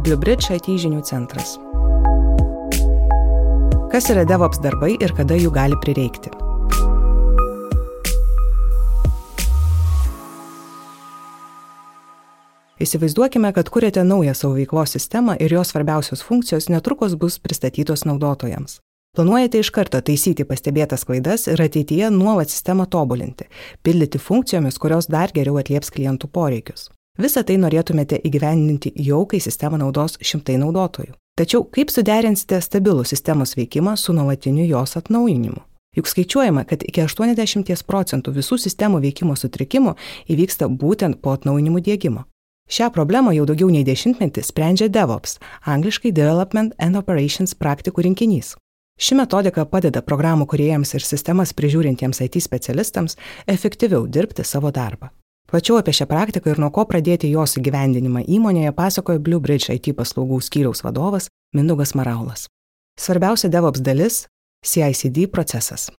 BlueBridge IT žinių centras. Kas yra DevOps darbai ir kada jų gali prireikti? Įsivaizduokime, kad kuriate naują savo veiklos sistemą ir jos svarbiausios funkcijos netrukus bus pristatytos naudotojams. Planuojate iš karto taisyti pastebėtas klaidas ir ateityje nuolat sistemą tobulinti, pildyti funkcijomis, kurios dar geriau atlieps klientų poreikius. Visą tai norėtumėte įgyvendinti jau, kai sistemą naudos šimtai naudotojų. Tačiau kaip suderinsite stabilų sistemos veikimą su nuolatiniu jos atnaujinimu? Juk skaičiuojama, kad iki 80 procentų visų sistemų veikimo sutrikimų įvyksta būtent po atnaujinimų dėgymo. Šią problemą jau daugiau nei dešimtmetį sprendžia DevOps, angliškai Development and Operations praktikų rinkinys. Ši metodika padeda programų kuriejams ir sistemas prižiūrintiems IT specialistams efektyviau dirbti savo darbą. Plačiau apie šią praktiką ir nuo ko pradėti jos įgyvendinimą įmonėje pasakoja Blue Bridge IT paslaugų skyriaus vadovas Mindugas Maraulas. Svarbiausia DevOps dalis - CICD procesas.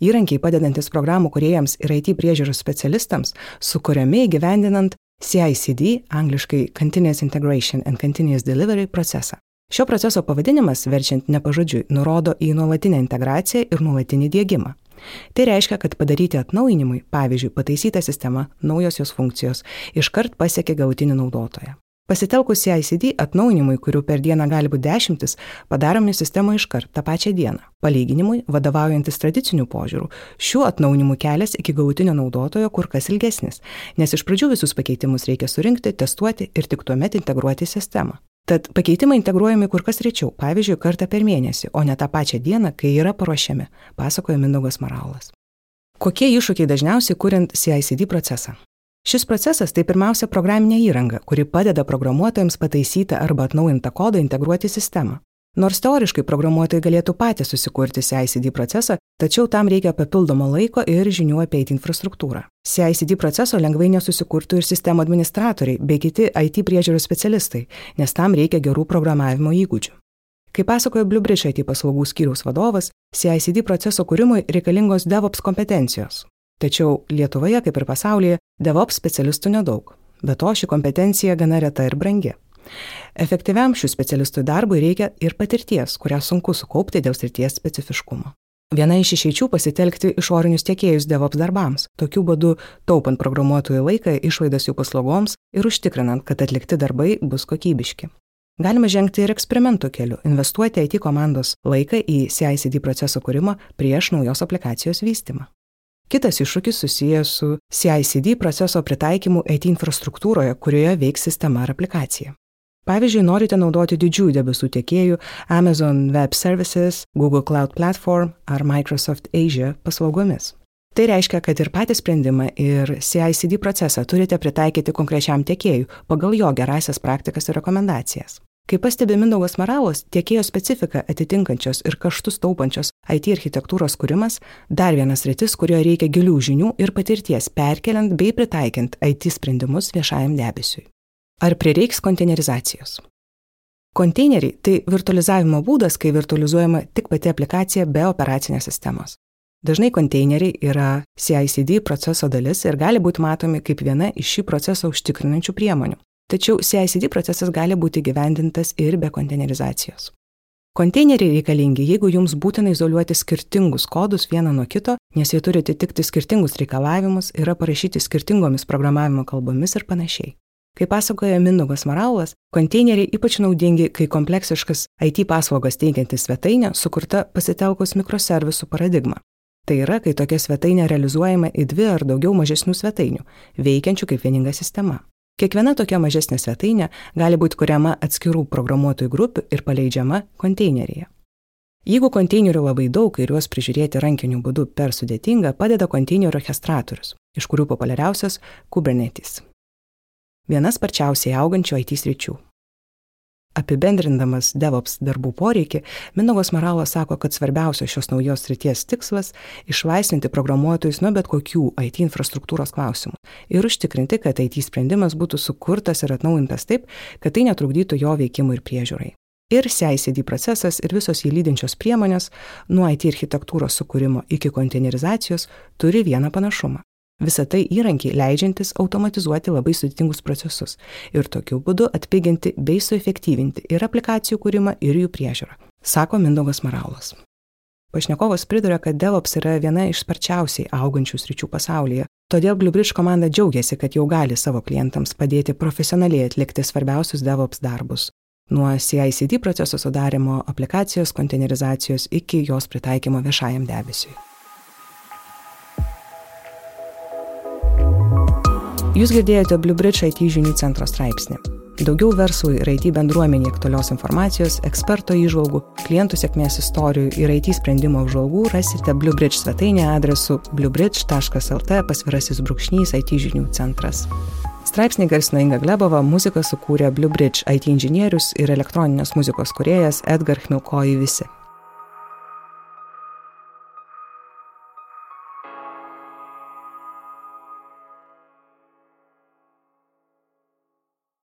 Įrankiai padedantis programų kuriejams ir IT priežiūros specialistams, sukūriami įgyvendinant CICD, angliškai Continuous Integration and Continuous Delivery procesą. Šio proceso pavadinimas, verčiant nepažodžiui, nurodo į nuolatinę integraciją ir nuolatinį dėgymą. Tai reiškia, kad padaryti atnaujinimui, pavyzdžiui, pataisyta sistema, naujos jos funkcijos, iškart pasiekia galutinį naudotoją. Pasitelkus CICD atnaujinimui, kurių per dieną gali būti dešimtis, padarome sistemą iškart tą pačią dieną. Palyginimui, vadovaujantis tradiciniu požiūriu, šiuo atnaujinimu kelias iki galutinio naudotojo kur kas ilgesnis, nes iš pradžių visus pakeitimus reikia surinkti, testuoti ir tik tuomet integruoti į sistemą. Tad pakeitimai integruojami kur kas rečiau, pavyzdžiui, kartą per mėnesį, o ne tą pačią dieną, kai yra paruošiami, pasakoja Mindaugas Maraulas. Kokie iššūkiai dažniausiai kuriant CICD procesą? Šis procesas tai pirmiausia programinė įranga, kuri padeda programuotojams pataisyti arba atnaujintą kodą integruoti į sistemą. Nors teoriškai programuotojai galėtų patys susikurti CICD procesą, tačiau tam reikia papildomo laiko ir žinių apie IT infrastruktūrą. CICD proceso lengvai nesusikurtų ir sistemų administratoriai bei kiti IT priežiūros specialistai, nes tam reikia gerų programavimo įgūdžių. Kaip pasakojo Bluebridge IT paslaugų skyriaus vadovas, CICD proceso kūrimui reikalingos DevOps kompetencijos. Tačiau Lietuvoje, kaip ir pasaulyje, DevOps specialistų nedaug. Be to, ši kompetencija gana reta ir brangi. Efektyviam šių specialistų darbui reikia ir patirties, kurią sunku sukaupti dėl srities specifiškumo. Viena iš išeičių pasitelkti išorinius tiekėjus DevOps darbams, tokiu būdu taupant programuotojų laiką, išlaidas jų paslaugoms ir užtikrinant, kad atlikti darbai bus kokybiški. Galima žengti ir eksperimentų keliu, investuoti IT komandos laiką į CICD proceso kūrimą prieš naujos aplikacijos vystimą. Kitas iššūkis susijęs su CICD proceso pritaikymu IT infrastruktūroje, kurioje veiks sistema ar aplikacija. Pavyzdžiui, norite naudoti didžiųjų debesų tiekėjų Amazon Web Services, Google Cloud Platform ar Microsoft Asia paslaugomis. Tai reiškia, kad ir patį sprendimą ir CICD procesą turite pritaikyti konkrečiam tiekėjui pagal jo gerasias praktikas ir rekomendacijas. Kaip pastebi Mindaugas Maralos, tiekėjo specifika atitinkančios ir kaštus taupančios IT architektūros kūrimas - dar vienas rytis, kurioje reikia gilių žinių ir patirties perkeliant bei pritaikant IT sprendimus viešajam debesiui. Ar prireiks konteinerizacijos? Konteineriai tai virtualizavimo būdas, kai virtualizuojama tik pati aplikacija be operacinės sistemos. Dažnai konteineriai yra CICD proceso dalis ir gali būti matomi kaip viena iš šį procesą užtikrinančių priemonių. Tačiau CICD procesas gali būti gyvendintas ir be konteinerizacijos. Konteineriai reikalingi, jeigu jums būtina izoliuoti skirtingus kodus vieną nuo kito, nes jie turi atitikti skirtingus reikalavimus, yra parašyti skirtingomis programavimo kalbomis ir panašiai. Kaip pasakoja Mindaugas Maraulas, konteineriai ypač naudingi, kai kompleksiškas IT paslaugas teikianti svetainė sukurta pasitelkus mikroservisų paradigmą. Tai yra, kai tokia svetainė realizuojama į dvi ar daugiau mažesnių svetainių, veikiančių kaip vieninga sistema. Kiekviena tokia mažesnė svetainė gali būti kuriama atskirų programuotojų grupių ir paleidžiama konteineryje. Jeigu konteinerių labai daug ir juos prižiūrėti rankiniu būdu per sudėtinga, padeda konteinerių orchestratorius, iš kurių populiariausias Kubernetes viena sparčiausiai augančių IT sričių. Apibendrindamas DevOps darbų poreikį, Mindaugas Maralas sako, kad svarbiausias šios naujos srities tikslas - išlaisvinti programuotojus nuo bet kokių IT infrastruktūros klausimų ir užtikrinti, kad IT sprendimas būtų sukurtas ir atnaujintas taip, kad tai netrukdytų jo veikimui ir priežiūrai. Ir CICD procesas ir visos jį lydinčios priemonės, nuo IT architektūros sukūrimo iki konteinerizacijos, turi vieną panašumą Visą tai įrankiai leidžiantis automatizuoti labai sudėtingus procesus ir tokiu būdu atpiginti bei suefektyvinti ir aplikacijų kūrimą, ir jų priežiūrą, sako Mindaugas Maraulas. Pašnekovas priduria, kad DevOps yra viena iš sparčiausiai augančių sričių pasaulyje, todėl BlueBridge komanda džiaugiasi, kad jau gali savo klientams padėti profesionaliai atlikti svarbiausius DevOps darbus nuo CICD proceso sudarimo, aplikacijos konteinerizacijos iki jos pritaikymo viešajam debesiui. Jūs girdėjote BlueBridge IT žinių centro straipsnį. Daugiau verslui ir IT bendruomenė aktualios informacijos, eksperto įžvalgų, klientų sėkmės istorijų ir IT sprendimo apžvalgų rasite BlueBridge svetainėje adresu bluebridge.lt pasvirasis brūkšnys IT žinių centras. Straipsnį garsino Inga Glebova, muziką sukūrė Blue Bridge IT inžinierius ir elektroninės muzikos kuriejas Edgar Chmilkoji visi.